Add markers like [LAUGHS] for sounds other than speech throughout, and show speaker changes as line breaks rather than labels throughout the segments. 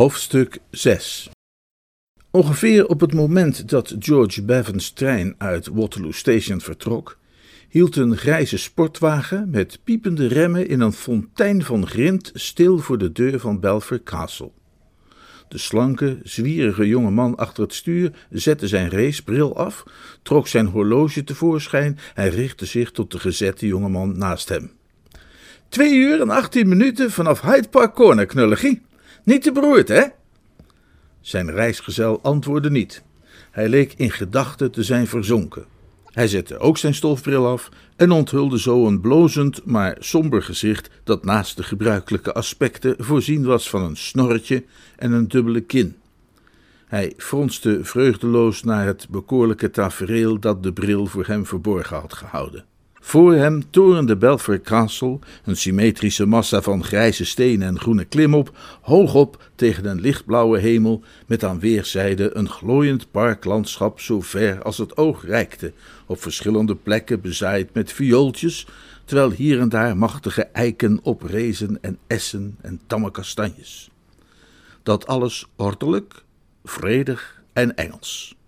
Hoofdstuk 6 Ongeveer op het moment dat George Bevan's trein uit Waterloo Station vertrok, hield een grijze sportwagen met piepende remmen in een fontein van grind stil voor de deur van Belfer Castle. De slanke, zwierige jonge man achter het stuur zette zijn racebril af, trok zijn horloge tevoorschijn en richtte zich tot de gezette jonge man naast hem. Twee uur en achttien minuten vanaf Hyde Park Corner, knulligie. Niet te beroerd, hè? Zijn reisgezel antwoordde niet. Hij leek in gedachten te zijn verzonken. Hij zette ook zijn stofbril af en onthulde zo een blozend, maar somber gezicht dat naast de gebruikelijke aspecten voorzien was van een snorretje en een dubbele kin. Hij fronste vreugdeloos naar het bekoorlijke tafereel dat de bril voor hem verborgen had gehouden. Voor hem torende Belfort Castle, een symmetrische massa van grijze stenen en groene klimop, hoogop tegen een lichtblauwe hemel, met aan weerszijden een glooiend parklandschap zo ver als het oog reikte, op verschillende plekken bezaaid met viooltjes, terwijl hier en daar machtige eiken oprezen en essen en tamme kastanjes. Dat alles ordelijk, vredig en Engels.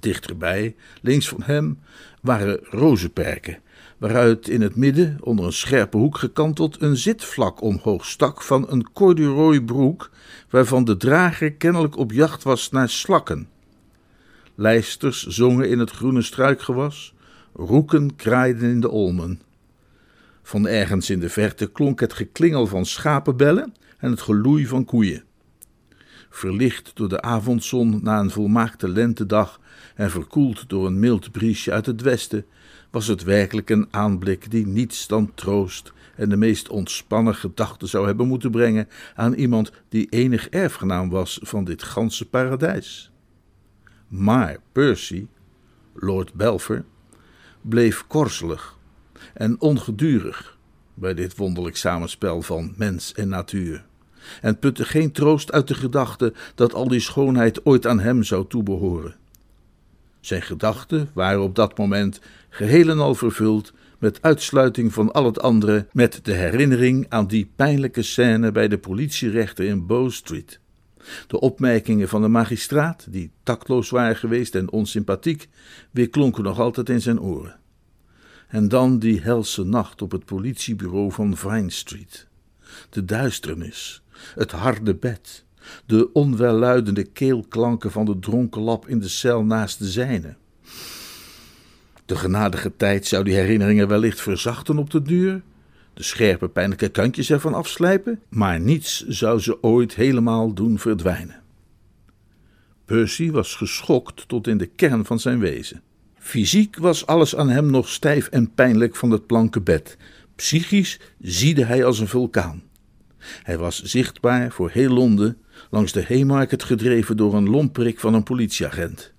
Dichterbij, links van hem, waren rozenperken, waaruit in het midden, onder een scherpe hoek gekanteld, een zitvlak omhoog stak van een corduroy broek, waarvan de drager kennelijk op jacht was naar slakken. Lijsters zongen in het groene struikgewas, roeken kraaiden in de olmen. Van ergens in de verte klonk het geklingel van schapenbellen en het geloei van koeien. Verlicht door de avondzon na een volmaakte lentedag en verkoeld door een mild briesje uit het westen, was het werkelijk een aanblik die niets dan troost en de meest ontspannen gedachten zou hebben moeten brengen aan iemand die enig erfgenaam was van dit ganse paradijs. Maar Percy, Lord Belfer, bleef korzelig en ongedurig bij dit wonderlijk samenspel van mens en natuur, en putte geen troost uit de gedachte dat al die schoonheid ooit aan hem zou toebehoren. Zijn gedachten waren op dat moment geheel en al vervuld met uitsluiting van al het andere, met de herinnering aan die pijnlijke scène bij de politierechter in Bow Street. De opmerkingen van de magistraat, die tactloos waren geweest en onsympathiek, weerklonken nog altijd in zijn oren. En dan die helse nacht op het politiebureau van Vine Street. De duisternis, het harde bed, de onwelluidende keelklanken van de dronken lap in de cel naast de zijne. De genadige tijd zou die herinneringen wellicht verzachten op de duur, de scherpe pijnlijke kantjes ervan afslijpen, maar niets zou ze ooit helemaal doen verdwijnen. Percy was geschokt tot in de kern van zijn wezen. Fysiek was alles aan hem nog stijf en pijnlijk van het planken bed. Psychisch ziedde hij als een vulkaan. Hij was zichtbaar voor heel Londen langs de Haymarket gedreven door een lomperik van een politieagent.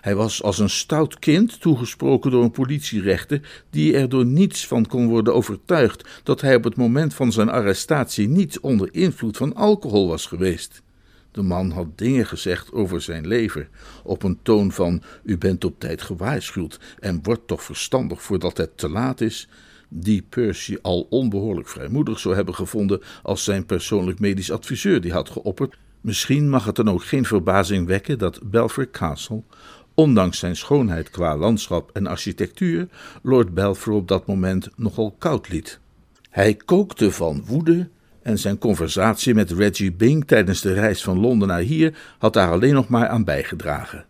Hij was als een stout kind toegesproken door een politierechter die er door niets van kon worden overtuigd dat hij op het moment van zijn arrestatie niet onder invloed van alcohol was geweest. De man had dingen gezegd over zijn lever, op een toon van: U bent op tijd gewaarschuwd en wordt toch verstandig voordat het te laat is, die Percy al onbehoorlijk vrijmoedig zou hebben gevonden als zijn persoonlijk medisch adviseur die had geopperd. Misschien mag het dan ook geen verbazing wekken dat Belfort Castle, ondanks zijn schoonheid qua landschap en architectuur, Lord Belfort op dat moment nogal koud liet. Hij kookte van woede en zijn conversatie met Reggie Bing tijdens de reis van Londen naar hier had daar alleen nog maar aan bijgedragen.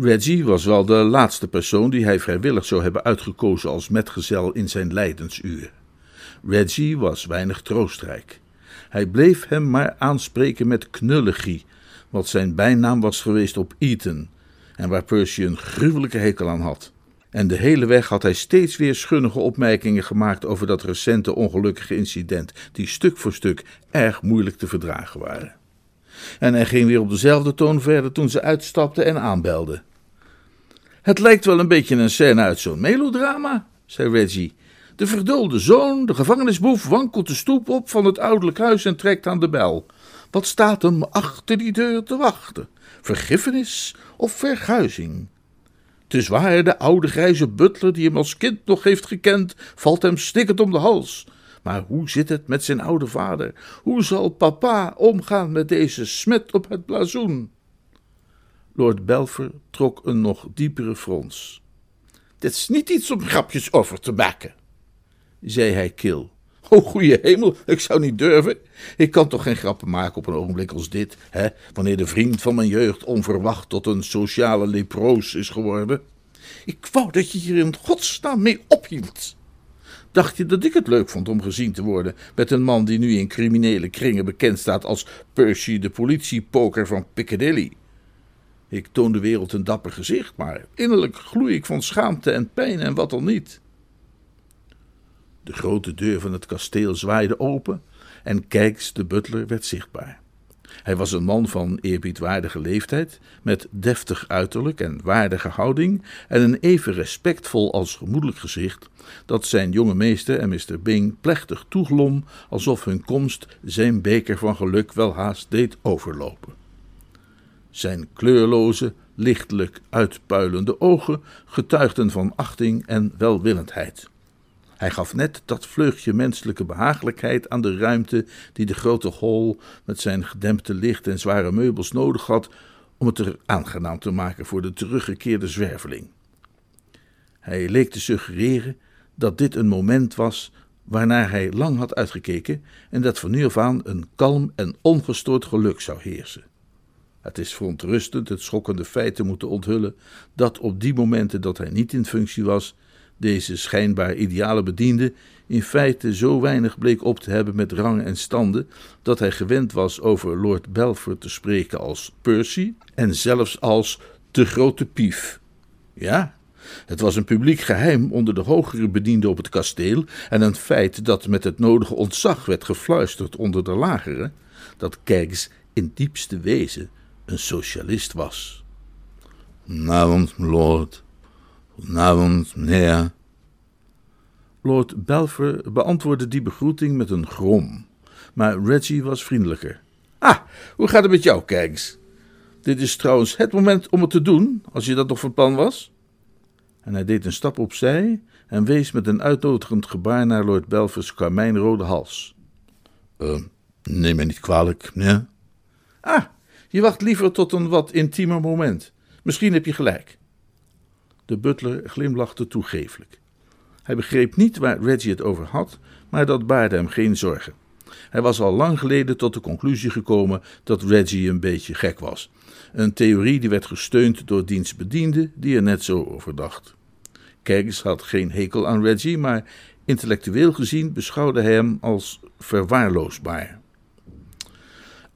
Reggie was wel de laatste persoon die hij vrijwillig zou hebben uitgekozen als metgezel in zijn lijdensuur. Reggie was weinig troostrijk. Hij bleef hem maar aanspreken met knullegie, wat zijn bijnaam was geweest op Eton, en waar Percy een gruwelijke hekel aan had. En de hele weg had hij steeds weer schunnige opmerkingen gemaakt over dat recente ongelukkige incident, die stuk voor stuk erg moeilijk te verdragen waren. En hij ging weer op dezelfde toon verder toen ze uitstapte en aanbelde. Het lijkt wel een beetje een scène uit zo'n melodrama, zei Reggie. De verdulde zoon, de gevangenisboef, wankelt de stoep op van het ouderlijk huis en trekt aan de bel. Wat staat hem achter die deur te wachten? Vergiffenis of verguizing? Het waar, de oude grijze butler die hem als kind nog heeft gekend, valt hem stikkend om de hals. Maar hoe zit het met zijn oude vader? Hoe zal papa omgaan met deze smet op het blazoen? Lord Belfer trok een nog diepere frons. Dit is niet iets om grapjes over te maken, zei hij kil. O, goeie hemel, ik zou niet durven. Ik kan toch geen grappen maken op een ogenblik als dit, hè, wanneer de vriend van mijn jeugd onverwacht tot een sociale leproos is geworden. Ik wou dat je hier in godsnaam mee ophield. Dacht je dat ik het leuk vond om gezien te worden met een man die nu in criminele kringen bekend staat als Percy de politiepoker van Piccadilly? Ik toon de wereld een dapper gezicht, maar innerlijk gloei ik van schaamte en pijn en wat al niet. De grote deur van het kasteel zwaaide open en Kijks de butler werd zichtbaar. Hij was een man van eerbiedwaardige leeftijd, met deftig uiterlijk en waardige houding en een even respectvol als gemoedelijk gezicht, dat zijn jonge meester en Mr. Bing plechtig toeglom, alsof hun komst zijn beker van geluk wel haast deed overlopen. Zijn kleurloze, lichtelijk uitpuilende ogen getuigden van achting en welwillendheid. Hij gaf net dat vleugje menselijke behagelijkheid aan de ruimte die de grote hall met zijn gedempte licht en zware meubels nodig had om het er aangenaam te maken voor de teruggekeerde zwerveling. Hij leek te suggereren dat dit een moment was waarnaar hij lang had uitgekeken en dat van nu af aan een kalm en ongestoord geluk zou heersen. Het is verontrustend het schokkende feit te moeten onthullen dat op die momenten dat hij niet in functie was, deze schijnbaar ideale bediende in feite zo weinig bleek op te hebben met rang en standen, dat hij gewend was over Lord Belfort te spreken als Percy en zelfs als de grote pief. Ja, het was een publiek geheim onder de hogere bedienden op het kasteel en een feit dat met het nodige ontzag werd gefluisterd onder de lagere, dat Keggs in diepste wezen een socialist was. Goedenavond, lord. Goedenavond, meneer. Lord Belfer beantwoordde die begroeting met een grom, maar Reggie was vriendelijker. Ah, hoe gaat het met jou, Keggs? Dit is trouwens het moment om het te doen, als je dat nog van plan was. En hij deed een stap opzij en wees met een uitnodigend gebaar naar Lord Belfers karmijnrode hals. Uh, neem mij niet kwalijk, meneer. Ah, je wacht liever tot een wat intiemer moment. Misschien heb je gelijk. De butler glimlachte toegeeflijk. Hij begreep niet waar Reggie het over had, maar dat baarde hem geen zorgen. Hij was al lang geleden tot de conclusie gekomen dat Reggie een beetje gek was. Een theorie die werd gesteund door diens bediende, die er net zo over dacht. Keggs had geen hekel aan Reggie, maar intellectueel gezien beschouwde hij hem als verwaarloosbaar.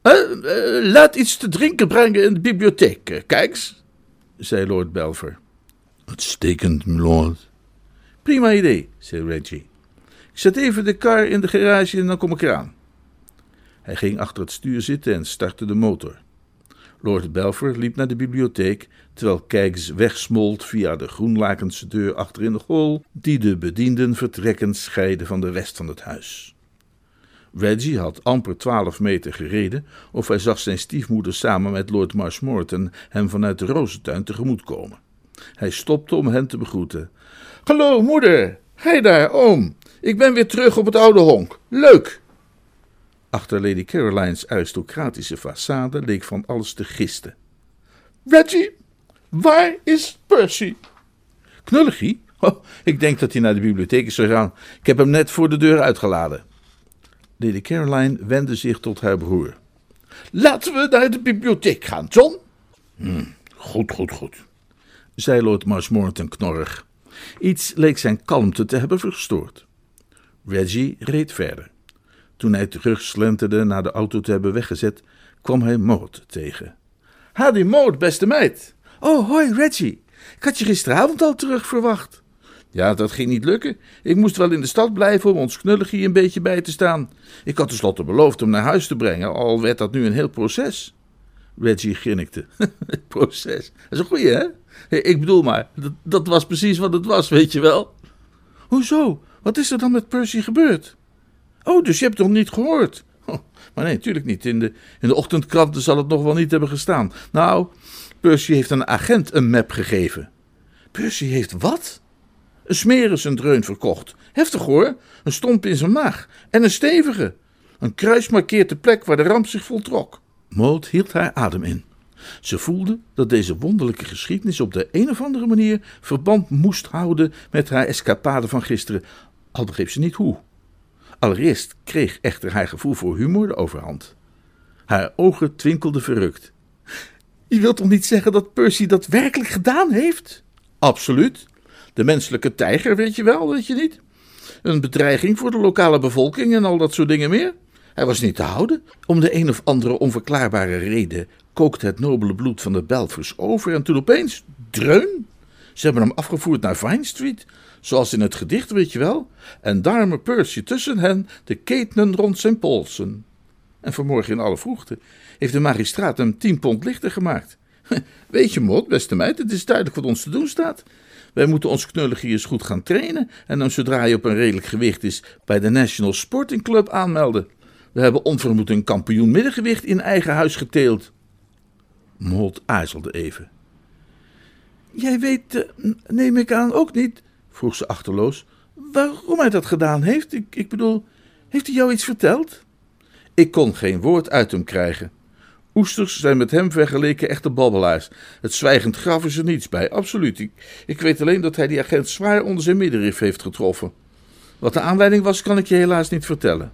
Uh, uh, laat iets te drinken brengen in de bibliotheek, uh, Keggs, zei Lord Belver. Uitstekend, lord. Prima idee, zei Reggie. Ik zet even de kar in de garage en dan kom ik eraan. Hij ging achter het stuur zitten en startte de motor. Lord Belfer liep naar de bibliotheek, terwijl Kijks wegsmolt via de groenlakense deur achter in de hol, die de bedienden vertrekkend scheidde van de rest van het huis. Reggie had amper twaalf meter gereden, of hij zag zijn stiefmoeder samen met Lord Marshmoreton hem vanuit de rozentuin tegemoet komen. Hij stopte om hen te begroeten. Hallo, moeder. Hé daar, oom. Ik ben weer terug op het oude honk. Leuk. Achter Lady Caroline's aristocratische façade leek van alles te gisten. Reggie, waar is Percy? Knulligie? Oh, ik denk dat hij naar de bibliotheek is gegaan. Ik heb hem net voor de deur uitgeladen. Lady Caroline wendde zich tot haar broer. Laten we naar de bibliotheek gaan, John. Hm, goed, goed, goed, zei Lord Marshmoreton knorrig. Iets leek zijn kalmte te hebben verstoord. Reggie reed verder. Toen hij terugslenterde na de auto te hebben weggezet, kwam hij Maud tegen. Hadi Maud, beste meid. Oh, hoi Reggie. Ik had je gisteravond al terug verwacht. Ja, dat ging niet lukken. Ik moest wel in de stad blijven om ons knulligie een beetje bij te staan. Ik had tenslotte beloofd hem naar huis te brengen, al werd dat nu een heel proces. Reggie grinnikte. [LAUGHS] proces. Dat is een goeie, hè? Ik bedoel maar, dat, dat was precies wat het was, weet je wel. Hoezo? Wat is er dan met Percy gebeurd? Oh, dus je hebt het nog niet gehoord? Oh, maar nee, natuurlijk niet. In de, in de ochtendkranten zal het nog wel niet hebben gestaan. Nou, Percy heeft een agent een map gegeven. Percy heeft wat? Een smerensendreun verkocht. Heftig hoor. Een stomp in zijn maag. En een stevige. Een kruis markeert de plek waar de ramp zich voltrok. Maud hield haar adem in. Ze voelde dat deze wonderlijke geschiedenis op de een of andere manier verband moest houden met haar escapade van gisteren, al begreep ze niet hoe. Allereerst kreeg echter haar gevoel voor humor de overhand. Haar ogen twinkelden verrukt. Je wilt toch niet zeggen dat Percy dat werkelijk gedaan heeft? Absoluut. De menselijke tijger, weet je wel, weet je niet? Een bedreiging voor de lokale bevolking en al dat soort dingen meer. Hij was niet te houden. Om de een of andere onverklaarbare reden kookte het nobele bloed van de Belfers over en toen opeens, dreun. Ze hebben hem afgevoerd naar Vine Street, zoals in het gedicht, weet je wel. En daarme Percy tussen hen de ketenen rond zijn polsen. En vanmorgen in alle vroegte heeft de magistraat hem tien pond lichter gemaakt. Weet je, Mot, beste meid, het is duidelijk wat ons te doen staat. Wij moeten ons knullige eens goed gaan trainen en dan zodra hij op een redelijk gewicht is bij de National Sporting Club aanmelden. We hebben onvermoed een kampioen middengewicht in eigen huis geteeld. Mold aarzelde even. Jij weet, eh, neem ik aan, ook niet, vroeg ze achterloos, waarom hij dat gedaan heeft. Ik, ik bedoel, heeft hij jou iets verteld? Ik kon geen woord uit hem krijgen. Oesters zijn met hem vergeleken echte babbelaars. Het zwijgend graf is er niets bij, absoluut. Ik, ik weet alleen dat hij die agent zwaar onder zijn middenrif heeft getroffen. Wat de aanleiding was, kan ik je helaas niet vertellen.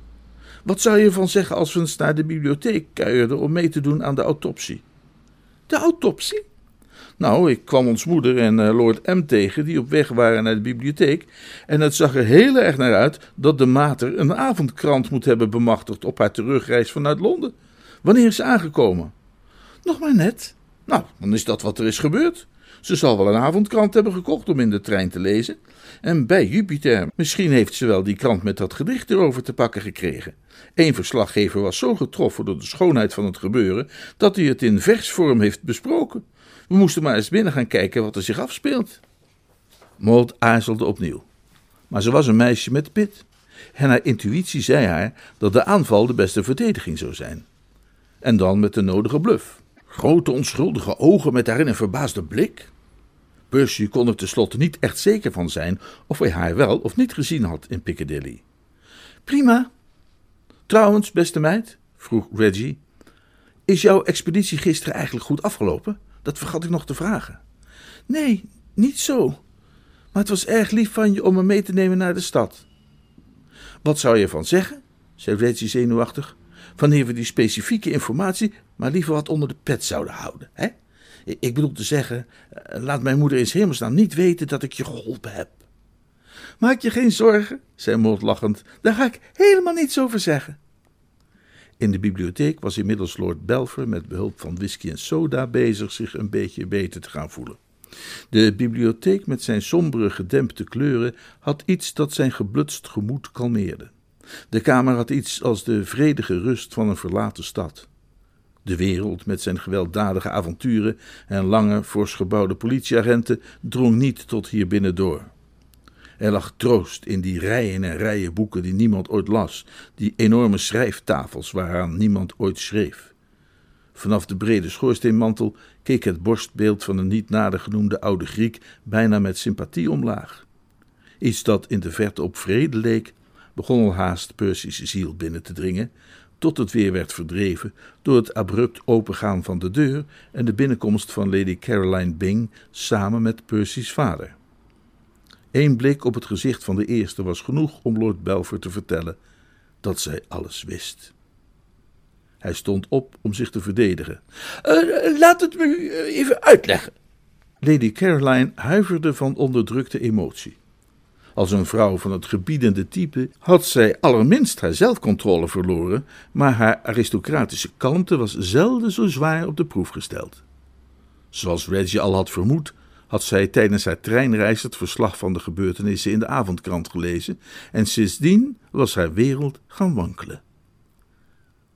Wat zou je ervan zeggen als we eens naar de bibliotheek kuierden om mee te doen aan de autopsie? De autopsie? Nou, ik kwam ons moeder en uh, Lord M tegen die op weg waren naar de bibliotheek. En het zag er heel erg naar uit dat de mater een avondkrant moet hebben bemachtigd op haar terugreis vanuit Londen. Wanneer is ze aangekomen? Nog maar net. Nou, dan is dat wat er is gebeurd. Ze zal wel een avondkrant hebben gekocht om in de trein te lezen. En bij Jupiter, misschien heeft ze wel die krant met dat gedicht erover te pakken gekregen. Eén verslaggever was zo getroffen door de schoonheid van het gebeuren dat hij het in versvorm heeft besproken. We moesten maar eens binnen gaan kijken wat er zich afspeelt. Maud aarzelde opnieuw. Maar ze was een meisje met pit. En haar intuïtie zei haar dat de aanval de beste verdediging zou zijn. En dan met de nodige bluff. Grote onschuldige ogen met daarin een verbaasde blik. Percy kon er tenslotte niet echt zeker van zijn of hij haar wel of niet gezien had in Piccadilly. Prima. Trouwens, beste meid, vroeg Reggie, is jouw expeditie gisteren eigenlijk goed afgelopen? Dat vergat ik nog te vragen. Nee, niet zo. Maar het was erg lief van je om me mee te nemen naar de stad. Wat zou je ervan zeggen? zei Reggie zenuwachtig. Wanneer we die specifieke informatie maar liever wat onder de pet zouden houden, hè? Ik bedoel te zeggen, eh, laat mijn moeder in hemelsnaam niet weten dat ik je geholpen heb. Maak je geen zorgen, zei Maud lachend, daar ga ik helemaal niets over zeggen. In de bibliotheek was inmiddels Lord Belfer met behulp van whisky en soda bezig zich een beetje beter te gaan voelen. De bibliotheek met zijn sombere gedempte kleuren had iets dat zijn geblutst gemoed kalmeerde. De kamer had iets als de vredige rust van een verlaten stad. De wereld met zijn gewelddadige avonturen en lange, fors gebouwde politieagenten drong niet tot hier binnen door. Er lag troost in die rijen en rijen boeken die niemand ooit las, die enorme schrijftafels waaraan niemand ooit schreef. Vanaf de brede schoorsteenmantel keek het borstbeeld van een niet nader genoemde oude Griek bijna met sympathie omlaag. Iets dat in de verte op vrede leek, begon al haast Percy's ziel binnen te dringen, tot het weer werd verdreven door het abrupt opengaan van de deur en de binnenkomst van Lady Caroline Bing samen met Percy's vader. Eén blik op het gezicht van de eerste was genoeg om Lord Belfer te vertellen dat zij alles wist. Hij stond op om zich te verdedigen. Uh, laat het me even uitleggen. Lady Caroline huiverde van onderdrukte emotie. Als een vrouw van het gebiedende type had zij allerminst haar zelfcontrole verloren, maar haar aristocratische kalmte was zelden zo zwaar op de proef gesteld. Zoals Reggie al had vermoed, had zij tijdens haar treinreis het verslag van de gebeurtenissen in de avondkrant gelezen en sindsdien was haar wereld gaan wankelen.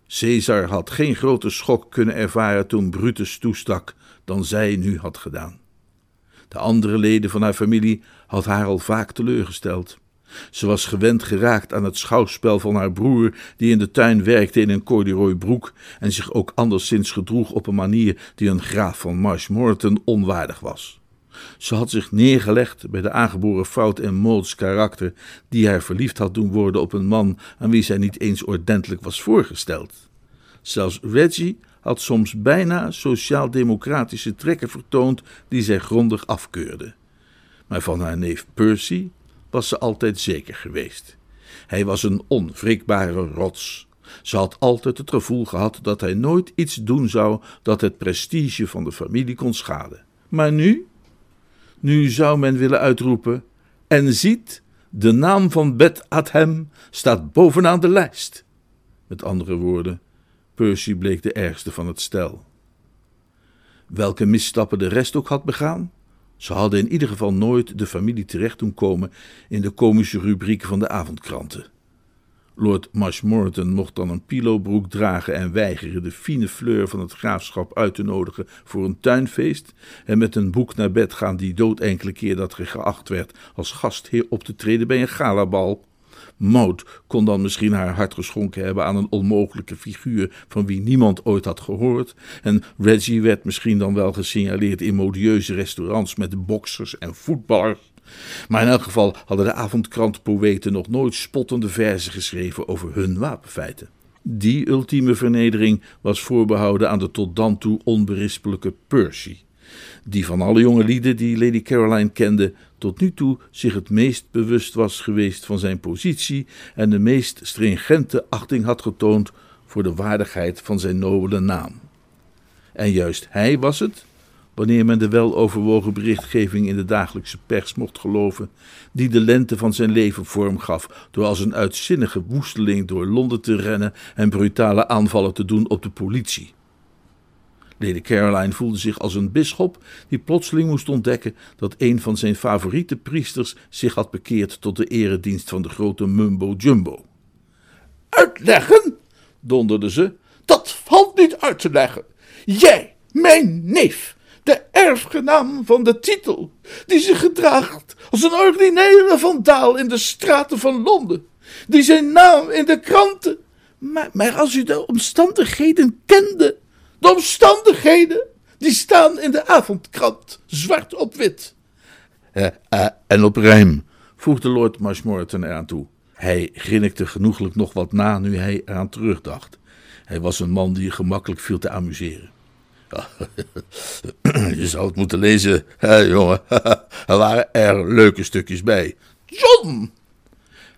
Caesar had geen grote schok kunnen ervaren toen Brutus toestak dan zij nu had gedaan. De andere leden van haar familie had haar al vaak teleurgesteld. Ze was gewend geraakt aan het schouwspel van haar broer, die in de tuin werkte in een corduroy broek en zich ook anderszins gedroeg op een manier die een graaf van Marshmoreton onwaardig was. Ze had zich neergelegd bij de aangeboren fout en Mauds karakter, die haar verliefd had doen worden op een man aan wie zij niet eens ordentelijk was voorgesteld. Zelfs Reggie had soms bijna sociaal-democratische trekken vertoond die zij grondig afkeurde. Maar van haar neef Percy was ze altijd zeker geweest. Hij was een onwrikbare rots. Ze had altijd het gevoel gehad dat hij nooit iets doen zou dat het prestige van de familie kon schaden. Maar nu? Nu zou men willen uitroepen: En ziet, de naam van Bet Adhem staat bovenaan de lijst. Met andere woorden, Percy bleek de ergste van het stel. Welke misstappen de rest ook had begaan, ze hadden in ieder geval nooit de familie terecht doen komen in de komische rubrieken van de avondkranten. Lord Marshmoreton mocht dan een pilobroek dragen en weigeren de fine fleur van het graafschap uit te nodigen voor een tuinfeest en met een boek naar bed gaan die dood enkele keer dat geacht werd als gastheer op te treden bij een galabal. Maud kon dan misschien haar hart geschonken hebben aan een onmogelijke figuur van wie niemand ooit had gehoord. En Reggie werd misschien dan wel gesignaleerd in modieuze restaurants met boksers en voetballers. Maar in elk geval hadden de avondkrantpoëten nog nooit spottende verzen geschreven over hun wapenfeiten. Die ultieme vernedering was voorbehouden aan de tot dan toe onberispelijke Percy die van alle jonge lieden die Lady Caroline kende, tot nu toe zich het meest bewust was geweest van zijn positie en de meest stringente achting had getoond voor de waardigheid van zijn nobele naam. En juist hij was het, wanneer men de weloverwogen berichtgeving in de dagelijkse pers mocht geloven, die de lente van zijn leven vorm gaf door als een uitzinnige woesteling door Londen te rennen en brutale aanvallen te doen op de politie. Lady Caroline voelde zich als een bisschop die plotseling moest ontdekken dat een van zijn favoriete priesters zich had bekeerd tot de eredienst van de grote Mumbo Jumbo.
Uitleggen? donderde ze. Dat valt niet uit te leggen. Jij, mijn neef, de erfgenaam van de titel, die zich gedraagt als een ordinaire vandaal in de straten van Londen, die zijn naam in de kranten. Maar, maar als u de omstandigheden kende, de omstandigheden, die staan in de avondkrant, zwart op wit.
Uh, uh, en op rijm, voegde Lord Marshmoreton eraan toe. Hij grinnikte genoeglijk nog wat na nu hij eraan terugdacht. Hij was een man die gemakkelijk viel te amuseren. [LAUGHS] je zou het moeten lezen, hè, jongen. [LAUGHS] er waren er leuke stukjes bij.
John!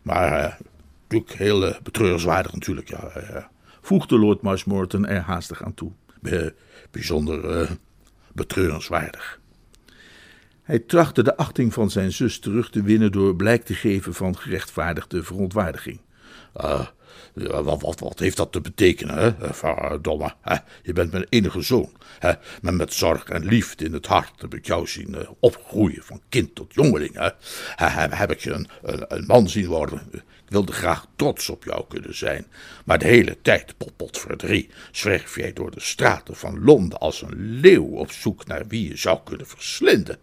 Maar uh, natuurlijk heel uh, betreurenswaardig natuurlijk, ja. voegde Lord Marshmoreton er haastig aan toe bijzonder uh, betreurenswaardig. Hij trachtte de achting van zijn zus terug te winnen door blijk te geven van gerechtvaardigde verontwaardiging. Uh, wat, wat, wat, heeft dat te betekenen, hè? Verdomme, hè? je bent mijn enige zoon. Hè? Maar met zorg en liefde in het hart heb ik jou zien uh, opgroeien, van kind tot jongeling. Hè? Heb ik je een, een, man zien worden wilde graag trots op jou kunnen zijn, maar de hele tijd, potverdrie, zwerf jij door de straten van Londen als een leeuw op zoek naar wie je zou kunnen verslinden.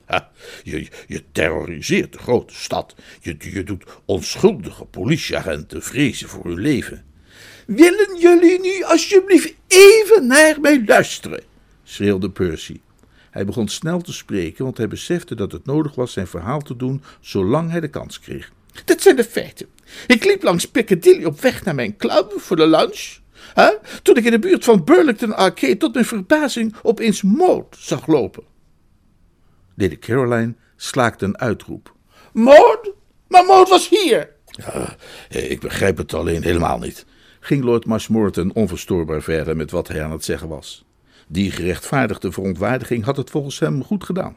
Je, je terroriseert de grote stad, je, je doet onschuldige politieagenten vrezen voor hun leven.
Willen jullie nu alsjeblieft even naar mij luisteren? schreeuwde Percy.
Hij begon snel te spreken, want hij besefte dat het nodig was zijn verhaal te doen zolang hij de kans kreeg.
Dit zijn de feiten. Ik liep langs Piccadilly op weg naar mijn club voor de lunch. Hè, toen ik in de buurt van Burlington Arcade tot mijn verbazing opeens Maud zag lopen.
Lady Caroline slaakte een uitroep.
Maud? Maar Maud was hier!
Ja, ik begrijp het alleen helemaal niet, ging Lord Marshmoreton onverstoorbaar verder met wat hij aan het zeggen was. Die gerechtvaardigde verontwaardiging had het volgens hem goed gedaan.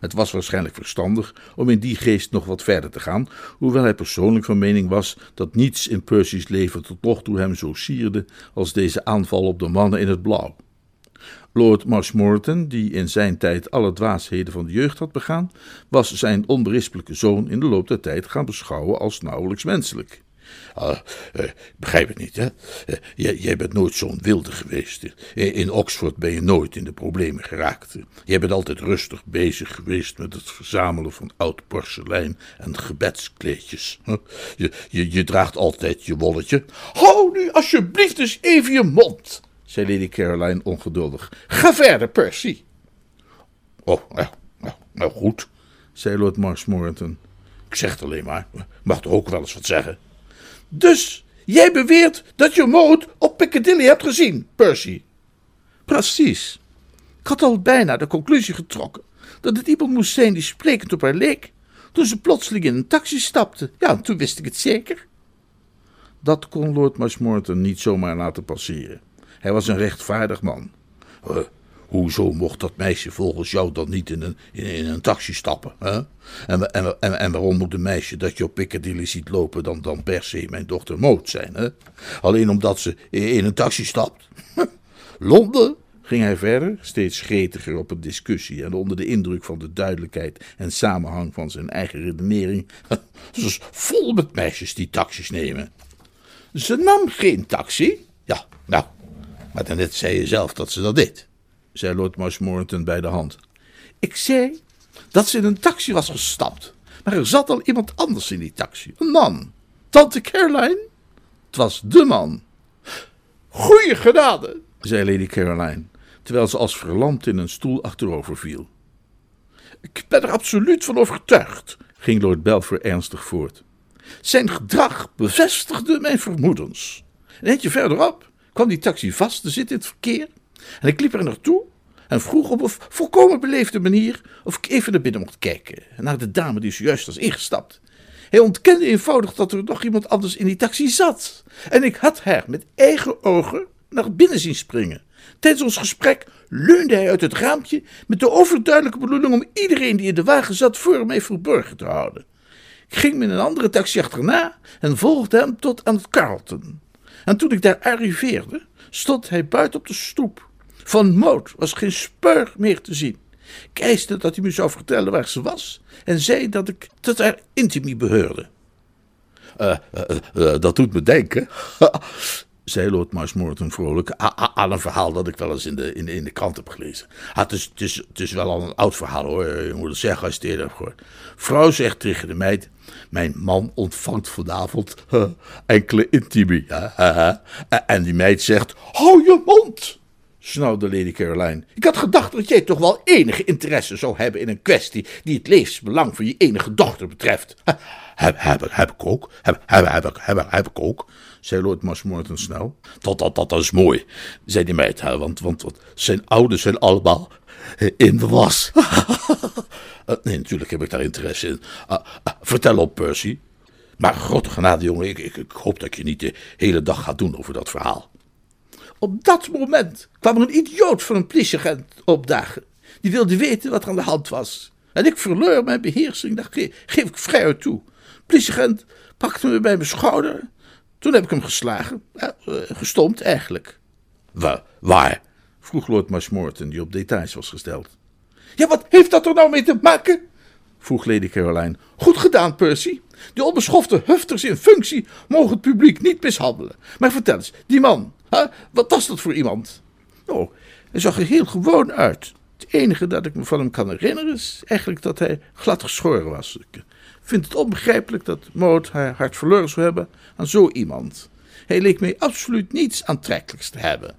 Het was waarschijnlijk verstandig om in die geest nog wat verder te gaan, hoewel hij persoonlijk van mening was dat niets in Percy's leven tot nog toe hem zo sierde als deze aanval op de mannen in het blauw.
Lord Marshmoreton, die in zijn tijd alle dwaasheden van de jeugd had begaan, was zijn onberispelijke zoon in de loop der tijd gaan beschouwen als nauwelijks menselijk.
Ah, eh, begrijp het niet, hè? Eh, jij, bent nooit zo'n wilde geweest. In, in, Oxford ben je nooit in de problemen geraakt. Jij bent altijd rustig bezig geweest met het verzamelen van oud porselein en gebedskleedjes. Je, je, je draagt altijd je wolletje. Hou nu alsjeblieft eens even je mond, zei Lady Caroline ongeduldig. Ga verder, Percy. Oh, nou, nou, nou goed, zei Lord Marshmoreton. Ik zeg het alleen maar, mag toch ook wel eens wat zeggen. Dus jij beweert dat je Maud op Piccadilly hebt gezien, Percy?
Precies. Ik had al bijna de conclusie getrokken dat het iemand moest zijn die sprekend op haar leek, toen ze plotseling in een taxi stapte. Ja, toen wist ik het zeker. Dat kon Lord Marshmoreton niet zomaar laten passeren. Hij was een rechtvaardig man.
Hoezo mocht dat meisje volgens jou dan niet in een, in, een taxi stappen? Hè? En, en, en, en, waarom moet een meisje dat je op Piccadilly ziet lopen dan, dan per se mijn dochter Moot zijn? Hè? Alleen omdat ze in een taxi stapt? [LAUGHS] Londen?
ging hij verder, steeds gretiger op een discussie en onder de indruk van de duidelijkheid en samenhang van zijn eigen redenering. [LAUGHS]
Ze is vol met meisjes die taxis nemen. Ze nam geen taxi? Ja, nou, maar daarnet zei je zelf dat ze dat deed, zei Lord Marshmoreton bij de hand. Ik zei dat ze in een taxi was gestapt, maar er zat al iemand anders in die taxi. Een man. Tante Caroline? Het was de man. Goeie genade, zei Lady Caroline, terwijl ze als verlamd in een stoel achterover viel. Ik ben er absoluut van overtuigd, ging Lord Belfer ernstig voort. Zijn gedrag bevestigde mijn vermoedens. Een eentje verderop kwam die taxi vast te zitten in het verkeer. En ik liep er naartoe en vroeg op een volkomen beleefde manier of ik even naar binnen mocht kijken. Naar de dame die zojuist was ingestapt. Hij ontkende eenvoudig dat er nog iemand anders in die taxi zat. En ik had haar met eigen ogen naar binnen zien springen. Tijdens ons gesprek leunde hij uit het raampje met de overduidelijke bedoeling om iedereen die in de wagen zat voor mij verborgen te houden. Ik ging met een andere taxi achterna en volgde hem tot aan het Carlton. En toen ik daar arriveerde, stond hij buiten op de stoep. Van Moot was geen speur meer te zien. Ik eiste dat hij me zou vertellen waar ze was en zei dat ik tot haar intimie behoorde. Uh, uh, uh, dat doet me denken, [LAUGHS] zei Lord Marshmoreton vrolijk, aan een verhaal dat ik wel eens in de, in de, in de krant heb gelezen. Ah, het, is, het, is, het is wel al een oud verhaal hoor, je moet het zeggen als je het eerder hebt gehoord. Vrouw zegt tegen de meid, mijn man ontvangt vanavond enkele intimie. en die meid zegt, hou je mond, snauwde Lady Caroline. Ik had gedacht dat jij toch wel enige interesse zou hebben in een kwestie die het levensbelang van je enige dochter betreft. Heb, heb, heb ik ook, heb, heb, heb, heb, heb ik ook, zei Lord Marshmoreton snel. Dat, dat, dat, is mooi, zei die meid, want, want, want zijn ouders zijn allemaal in de was. [LAUGHS] Eh, nee, natuurlijk heb ik daar interesse in. Uh, uh, vertel op, Percy. Maar grote genade, jongen, ik, ik, hoop dat je niet de hele dag gaat doen over dat verhaal. Op dat moment kwam er een idioot van een politieagent opdagen. Die wilde weten wat er aan de hand was. En ik verloor mijn beheersing, dat geef ik vrij uit toe. Politieagent pakte me bij mijn schouder. Toen heb ik hem geslagen. Ja, gestompt eigenlijk. Waar? vroeg Lord Marshmoreton, die op details was gesteld. Ja, wat heeft dat er nou mee te maken? vroeg Lady Caroline. Goed gedaan, Percy. Die onbeschofte hufters in functie mogen het publiek niet mishandelen. Maar vertel eens, die man, hè, wat was dat voor iemand? Oh, hij zag er heel gewoon uit. Het enige dat ik me van hem kan herinneren is eigenlijk dat hij glad geschoren was. Ik vind het onbegrijpelijk dat Maud haar hart verloren zou hebben aan zo iemand. Hij leek mij absoluut niets aantrekkelijks te hebben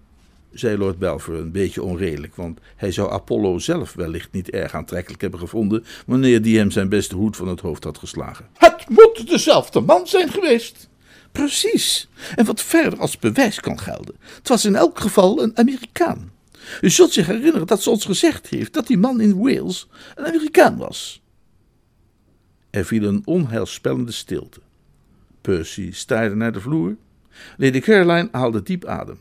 zei Lord Belfer een beetje onredelijk, want hij zou Apollo zelf wellicht niet erg aantrekkelijk hebben gevonden wanneer die hem zijn beste hoed van het hoofd had geslagen. Het moet dezelfde man zijn geweest. Precies. En wat verder als bewijs kan gelden. Het was in elk geval een Amerikaan. U zult zich herinneren dat ze ons gezegd heeft dat die man in Wales een Amerikaan was. Er viel een onheilspellende stilte. Percy staarde naar de vloer. Lady Caroline haalde diep adem.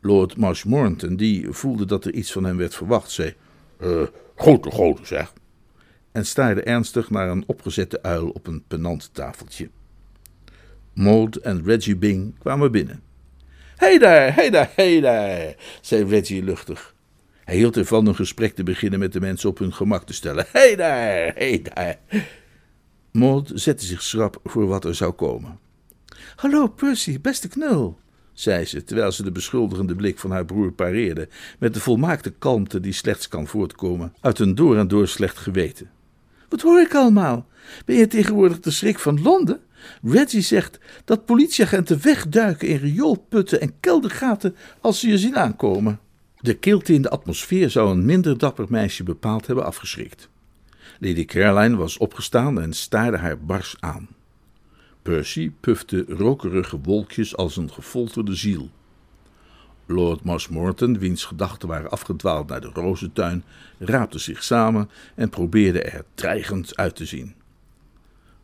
Lord Marshmoreton, die voelde dat er iets van hem werd verwacht, zei: uh, Grote, grote zeg. En staarde ernstig naar een opgezette uil op een penanttafeltje. Maud en Reggie Bing kwamen binnen. Hé daar, hé daar, hé daar, zei Reggie luchtig. Hij hield ervan een gesprek te beginnen met de mensen op hun gemak te stellen. Hé daar, hé daar. Maud zette zich schrap voor wat er zou komen.
Hallo, Percy, beste knul, zei ze, terwijl ze de beschuldigende blik van haar broer pareerde, met de volmaakte kalmte die slechts kan voortkomen uit een door en door slecht geweten. Wat hoor ik allemaal? Ben je tegenwoordig de schrik van Londen? Reggie zegt dat politieagenten wegduiken in rioolputten en keldergaten als ze je zien aankomen. De kilte in de atmosfeer zou een minder dapper meisje bepaald hebben afgeschrikt. Lady Caroline was opgestaan en staarde haar bars aan. Percy pufte rokerige wolkjes als een gefolterde ziel. Lord Marshmoreton, wiens gedachten waren afgedwaald naar de rozentuin, raapte zich samen en probeerde er dreigend uit te zien.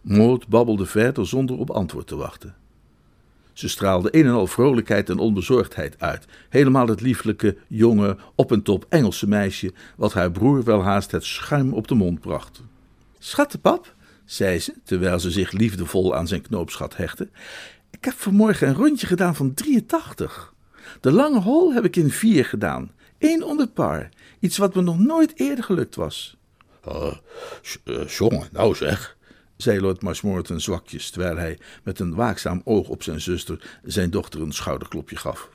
Maud babbelde verder zonder op antwoord te wachten. Ze straalde een en al vrolijkheid en onbezorgdheid uit, helemaal het lieflijke, jonge, op en top Engelse meisje, wat haar broer wel haast het schuim op de mond bracht. Schattenpap, zei ze, terwijl ze zich liefdevol aan zijn knoopsgat hechtte, ik heb vanmorgen een rondje gedaan van 83. De lange hol heb ik in vier gedaan, één onder par, iets wat me nog nooit eerder gelukt was.
Uh, jongen, nou zeg, zei Lord Marshmoreton zwakjes, terwijl hij met een waakzaam oog op zijn zuster zijn dochter een schouderklopje gaf.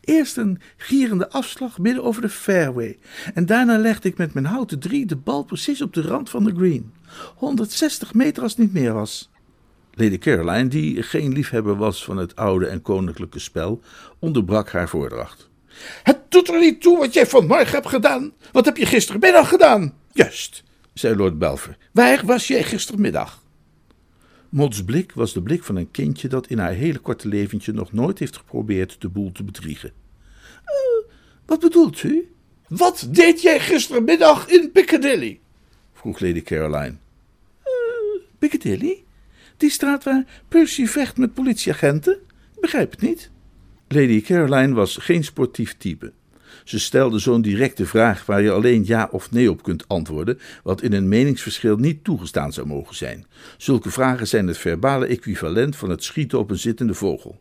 Eerst een gierende afslag midden over de fairway. En daarna legde ik met mijn houten drie de bal precies op de rand van de green. 160 meter als het niet meer was.
Lady Caroline, die geen liefhebber was van het oude en koninklijke spel, onderbrak haar voordracht. Het doet er niet toe wat jij vanmorgen hebt gedaan. Wat heb je gistermiddag gedaan? Juist, zei Lord Belver. Waar was jij gistermiddag?
Mods blik was de blik van een kindje dat in haar hele korte leventje nog nooit heeft geprobeerd de boel te bedriegen. Uh, wat bedoelt u?
Wat deed jij gistermiddag in Piccadilly? vroeg Lady Caroline.
Uh, Piccadilly? Die straat waar Percy vecht met politieagenten? Begrijp het niet.
Lady Caroline was geen sportief type. Ze stelde zo'n directe vraag waar je alleen ja of nee op kunt antwoorden, wat in een meningsverschil niet toegestaan zou mogen zijn. Zulke vragen zijn het verbale equivalent van het schieten op een zittende vogel.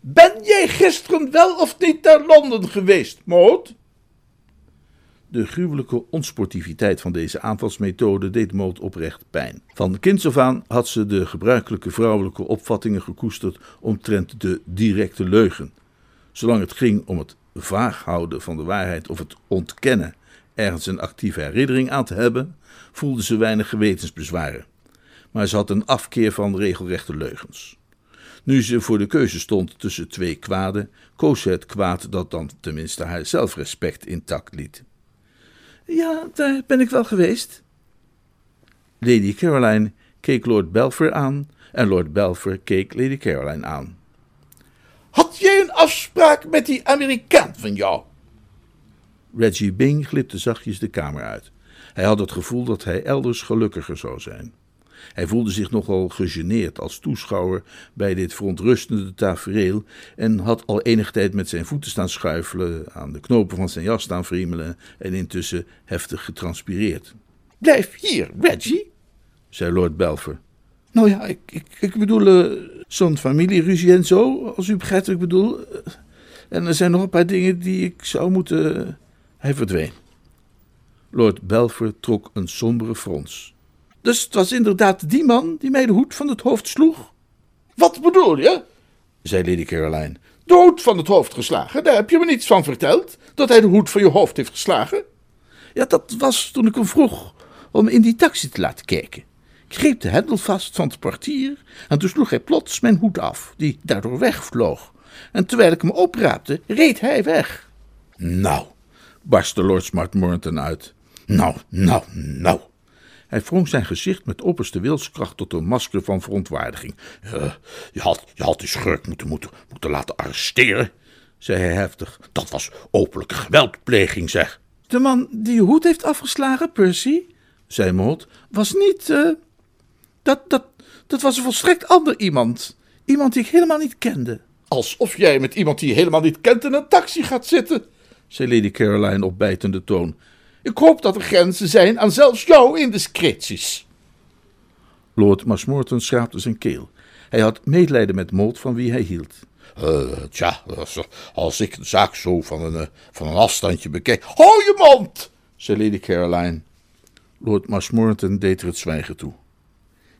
Ben jij gisteren wel of niet naar Londen geweest, Maud? De gruwelijke onsportiviteit van deze aanvalsmethode deed Maud oprecht pijn. Van kinds af aan had ze de gebruikelijke vrouwelijke opvattingen gekoesterd omtrent de directe leugen. Zolang het ging om het vaag houden van de waarheid of het ontkennen ergens een actieve herinnering aan te hebben, voelde ze weinig gewetensbezwaren. Maar ze had een afkeer van regelrechte leugens. Nu ze voor de keuze stond tussen twee kwaden, koos ze het kwaad dat dan tenminste haar zelfrespect intact liet.
Ja, daar ben ik wel geweest.
Lady Caroline keek Lord Belfer aan en Lord Belfer keek Lady Caroline aan. Had jij een afspraak met die Amerikaan van jou? Reggie Bing glipte zachtjes de kamer uit. Hij had het gevoel dat hij elders gelukkiger zou zijn. Hij voelde zich nogal gegeneerd als toeschouwer bij dit verontrustende tafereel en had al enige tijd met zijn voeten staan schuifelen, aan de knopen van zijn jas staan friemelen en intussen heftig getranspireerd. Blijf hier, Reggie, zei Lord Belfer.
Nou ja, ik, ik, ik bedoel, uh, zo'n familieruzie en zo, als u begrijpt wat ik bedoel. En er zijn nog een paar dingen die ik zou moeten. Hij verdween.
Lord Belfer trok een sombere frons.
Dus het was inderdaad die man die mij de hoed van het hoofd sloeg?
Wat bedoel je? zei Lady Caroline. De hoed van het hoofd geslagen? Daar heb je me niets van verteld, dat hij de hoed van je hoofd heeft geslagen?
Ja, dat was toen ik hem vroeg om in die taxi te laten kijken greep de hendel vast van het portier en toen sloeg hij plots mijn hoed af, die daardoor wegvloog. En terwijl ik hem opraapte, reed hij weg.
Nou, barstte Lord Smartmorton uit. Nou, nou, nou. Hij wrong zijn gezicht met opperste wilskracht tot een masker van verontwaardiging. Uh, je, had, je had die schurk moeten, moeten, moeten laten arresteren, zei hij heftig. Dat was openlijke geweldpleging, zeg.
De man die je hoed heeft afgeslagen, Percy, zei Maud, was niet. Uh, dat, dat, dat was een volstrekt ander iemand. Iemand die ik helemaal niet kende.
Alsof jij met iemand die je helemaal niet kent in een taxi gaat zitten, zei Lady Caroline op bijtende toon. Ik hoop dat er grenzen zijn aan zelfs jouw indiscreties. Lord Marshmoreton schraapte zijn keel. Hij had medelijden met Mold van wie hij hield.
Uh, tja, als ik de zaak zo van een, van een afstandje bekijk. Hou je mond! zei Lady Caroline.
Lord Marshmoreton deed er het zwijgen toe.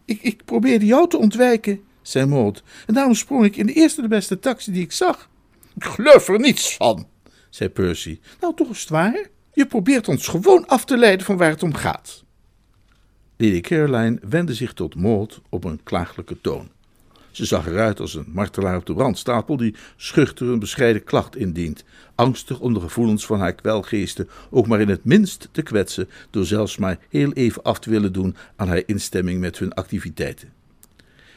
Ik, ik probeerde jou te ontwijken, zei Maud, en daarom sprong ik in de eerste de beste taxi die ik zag.
Ik geloof er niets van, zei Percy.
Nou, toch is het waar? Je probeert ons gewoon af te leiden van waar het om gaat. Lady Caroline wendde zich tot Maud op een klagelijke toon. Ze zag eruit als een martelaar op de brandstapel die schuchter een bescheiden klacht indient, angstig om de gevoelens van haar kwelgeesten ook maar in het minst te kwetsen door zelfs maar heel even af te willen doen aan haar instemming met hun activiteiten.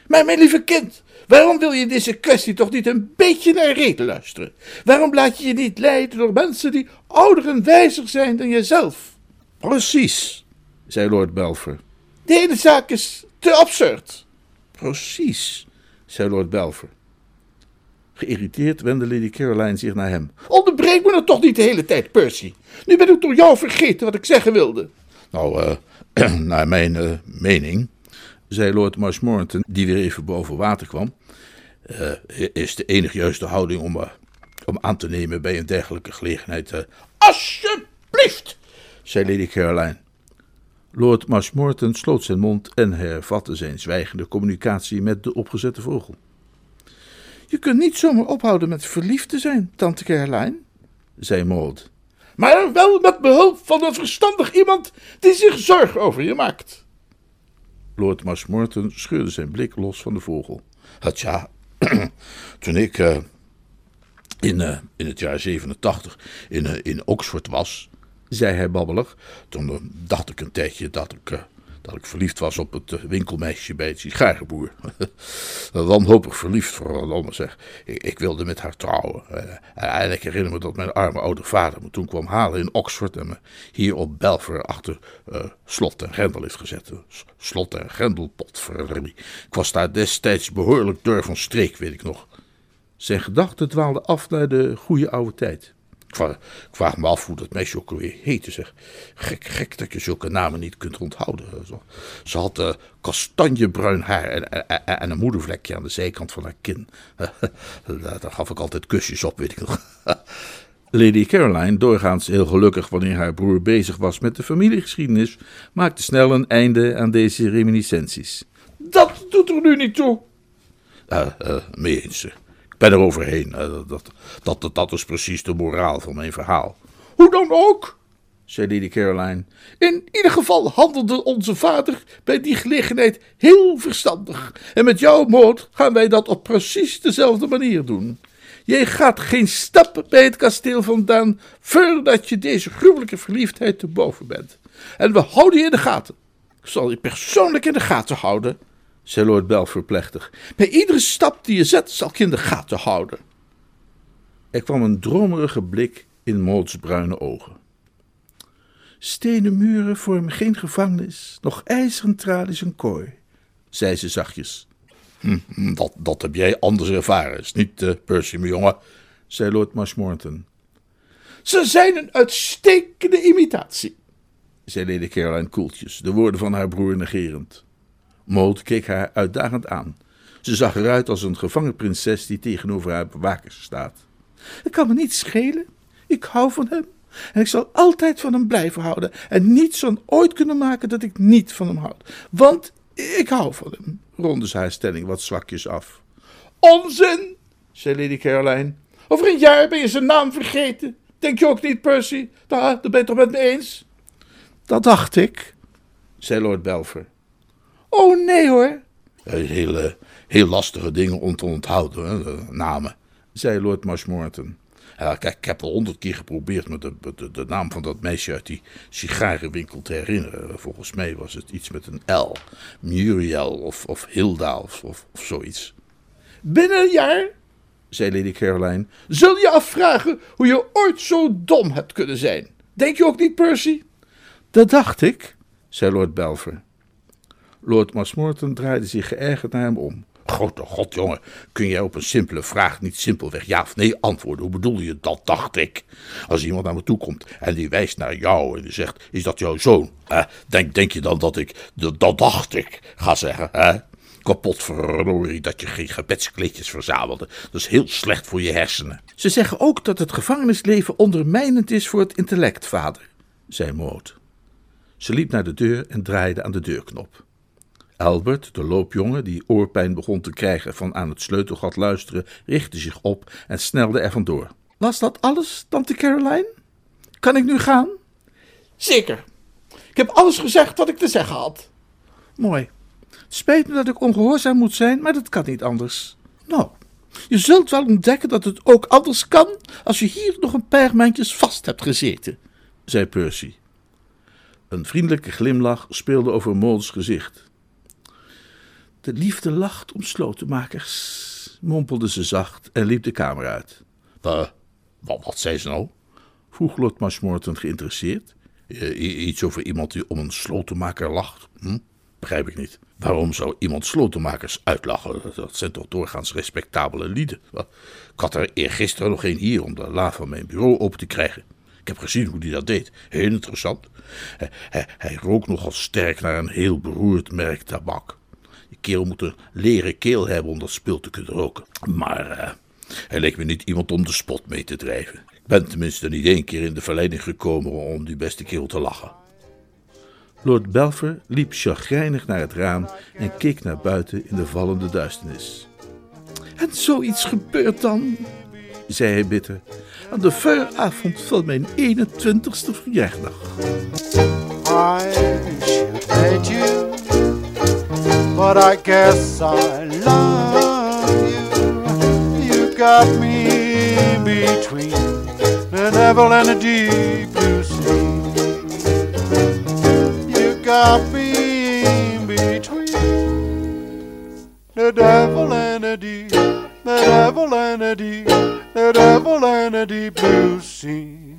Maar mijn lieve kind, waarom wil je deze kwestie toch niet een beetje naar reden luisteren? Waarom laat je je niet leiden door mensen die ouder en wijzer zijn dan jezelf?
Precies, zei Lord Belfer.
De hele zaak is te absurd.
Precies, zei Lord Belfer. Geïrriteerd wendde Lady Caroline zich naar hem.
Onderbreek me nou toch niet de hele tijd, Percy. Nu ben ik door jou vergeten wat ik zeggen wilde.
Nou, uh, [CLEARS THROAT] naar mijn uh, mening, zei Lord Marshmoreton, die weer even boven water kwam, uh, is de enige juiste houding om, om aan te nemen bij een dergelijke gelegenheid.
Alsjeblieft,
zei Lady Caroline. Lord Marshmoreton sloot zijn mond en hervatte zijn zwijgende communicatie met de opgezette vogel. Je kunt niet zomaar ophouden met verliefd te zijn, tante Caroline, zei Maud.
Maar wel met behulp van een verstandig iemand die zich zorgen over je maakt.
Lord Marshmoreton scheurde zijn blik los van de vogel. Tja, [CLEARS THROAT] toen ik uh, in, uh, in het jaar 87 in, uh, in Oxford was, zei hij babbelig. Toen dacht ik een tijdje dat ik, dat ik verliefd was op het winkelmeisje bij het sigarenboer. [LAUGHS] Wanhopig verliefd vooral, zeg. Ik, ik, wilde met haar trouwen. en ik herinner me dat mijn arme oude vader me toen kwam halen in Oxford en me hier op Belver achter slot en grendel heeft gezet. Slot en grendelpot, verdorie. Ik was daar destijds behoorlijk door van streek, weet ik nog. Zijn gedachten dwaalden af naar de goede oude tijd. Ik vraag, me af hoe dat meisje ook alweer heette. Zeg. Gek, gek dat je zulke namen niet kunt onthouden. Ze had uh, kastanjebruin haar en, een moedervlekje aan de zijkant van haar kin. [LAUGHS] Daar gaf ik altijd kusjes op, weet ik nog. [LAUGHS] Lady Caroline, doorgaans heel gelukkig wanneer haar broer bezig was met de familiegeschiedenis, maakte snel een einde aan deze reminiscenties.
Dat doet er nu niet toe.
Uh, uh, mee eens. Ben er overheen. Dat, dat, dat, dat is precies de moraal van mijn verhaal.
Hoe dan ook,
zei Lady Caroline.
In ieder geval handelde onze vader bij die gelegenheid heel verstandig. En met jouw moord gaan wij dat op precies dezelfde manier doen. Jij gaat geen stap bij het kasteel vandaan voordat je deze gruwelijke verliefdheid te boven bent. En we houden je in de gaten. Ik zal je persoonlijk in de gaten houden zei Lord Belfer plechtig. Bij iedere stap die je zet, zal ik in de gaten houden.
Er kwam een dromerige blik in Maud's bruine ogen. Stenen muren vormen geen gevangenis, nog ijzeren tralies een kooi, zei ze zachtjes.
Hm, dat, dat heb jij anders ervaren, is niet, uh, Percy, mijn jongen,
zei Lord Marshmoreton.
Ze zijn een uitstekende imitatie,
zei Lady Caroline koeltjes, de woorden van haar broer negerend. Maud keek haar uitdagend aan. Ze zag eruit als een gevangen prinses die tegenover haar bewakers staat. Het kan me niet schelen. Ik hou van hem. En ik zal altijd van hem blijven houden. En niets zal ooit kunnen maken dat ik niet van hem houd. Want ik hou van hem, ronde ze haar stelling wat zwakjes af.
Onzin, zei Lady Caroline. Over een jaar ben je zijn naam vergeten. Denk je ook niet, Percy? Daar, daar ben je toch met me eens?
Dat dacht ik, zei Lord Belfer.
Oh nee hoor.
Heel, heel lastige dingen om te onthouden, hè, namen, zei Lord Marshmoreton. Ja, kijk, ik heb al honderd keer geprobeerd me de, de, de, naam van dat meisje uit die sigarenwinkel te herinneren. Volgens mij was het iets met een L. Muriel of, of Hilda of, of, of zoiets.
Binnen een jaar, zei Lady Caroline, zul je afvragen hoe je ooit zo dom hebt kunnen zijn. Denk je ook niet, Percy?
Dat dacht ik, zei Lord Belver. Lord Marshmoreton draaide zich geërgerd naar hem om. Grote god, jongen, kun jij op een simpele vraag niet simpelweg ja of nee antwoorden? Hoe bedoel je dat, dacht ik? Als iemand naar me toe komt en die wijst naar jou en die zegt, is dat jouw zoon? denk, denk je dan dat ik, dat, dacht ik, ga zeggen, hè? kapot, verrorie, dat je geen gebedskleedjes verzamelde. Dat is heel slecht voor je hersenen.
Ze zeggen ook dat het gevangenisleven ondermijnend is voor het intellect, vader, zei Maud. Ze liep naar de deur en draaide aan de deurknop. Albert, de loopjongen, die oorpijn begon te krijgen van aan het sleutelgat luisteren, richtte zich op en snelde er vandoor. Was dat alles, tante Caroline? Kan ik nu gaan?
Zeker. Ik heb alles gezegd wat ik te zeggen had.
Mooi. Spijt me dat ik ongehoorzaam moet zijn, maar dat kan niet anders. Nou, je zult wel ontdekken dat het ook anders kan als je hier nog een paar maandjes vast hebt gezeten, zei Percy. Een vriendelijke glimlach speelde over Mauds gezicht. De liefde lacht om slotenmakers, mompelde ze zacht en liep de kamer uit.
Uh, wat, wat zei ze nou?
vroeg Lord Marshmoreton geïnteresseerd.
Uh, iets over iemand die om een slotenmaker lacht? Hm? Begrijp ik niet. Waarom zou iemand slotenmakers uitlachen? Dat zijn toch doorgaans respectabele lieden. Ik had er eergisteren nog een hier om de la van mijn bureau open te krijgen. Ik heb gezien hoe hij dat deed. Heel interessant. Hij, hij, hij rook nogal sterk naar een heel beroerd merk tabak. Die keel moet een leren keel hebben om dat spul te kunnen roken. Maar hij leek me niet iemand om de spot mee te drijven. Ik ben tenminste niet één keer in de verleiding gekomen om die beste keel te lachen.
Lord Belfer liep chagrijnig naar het raam en keek naar buiten in de vallende duisternis. En zoiets gebeurt dan, zei hij bitter, aan de vooravond van mijn 21ste verjaardag. But I guess I love you. You got me between the devil and a deep blue sea. You got me between the devil and a deep, the devil and a deep, the devil and a deep blue sea.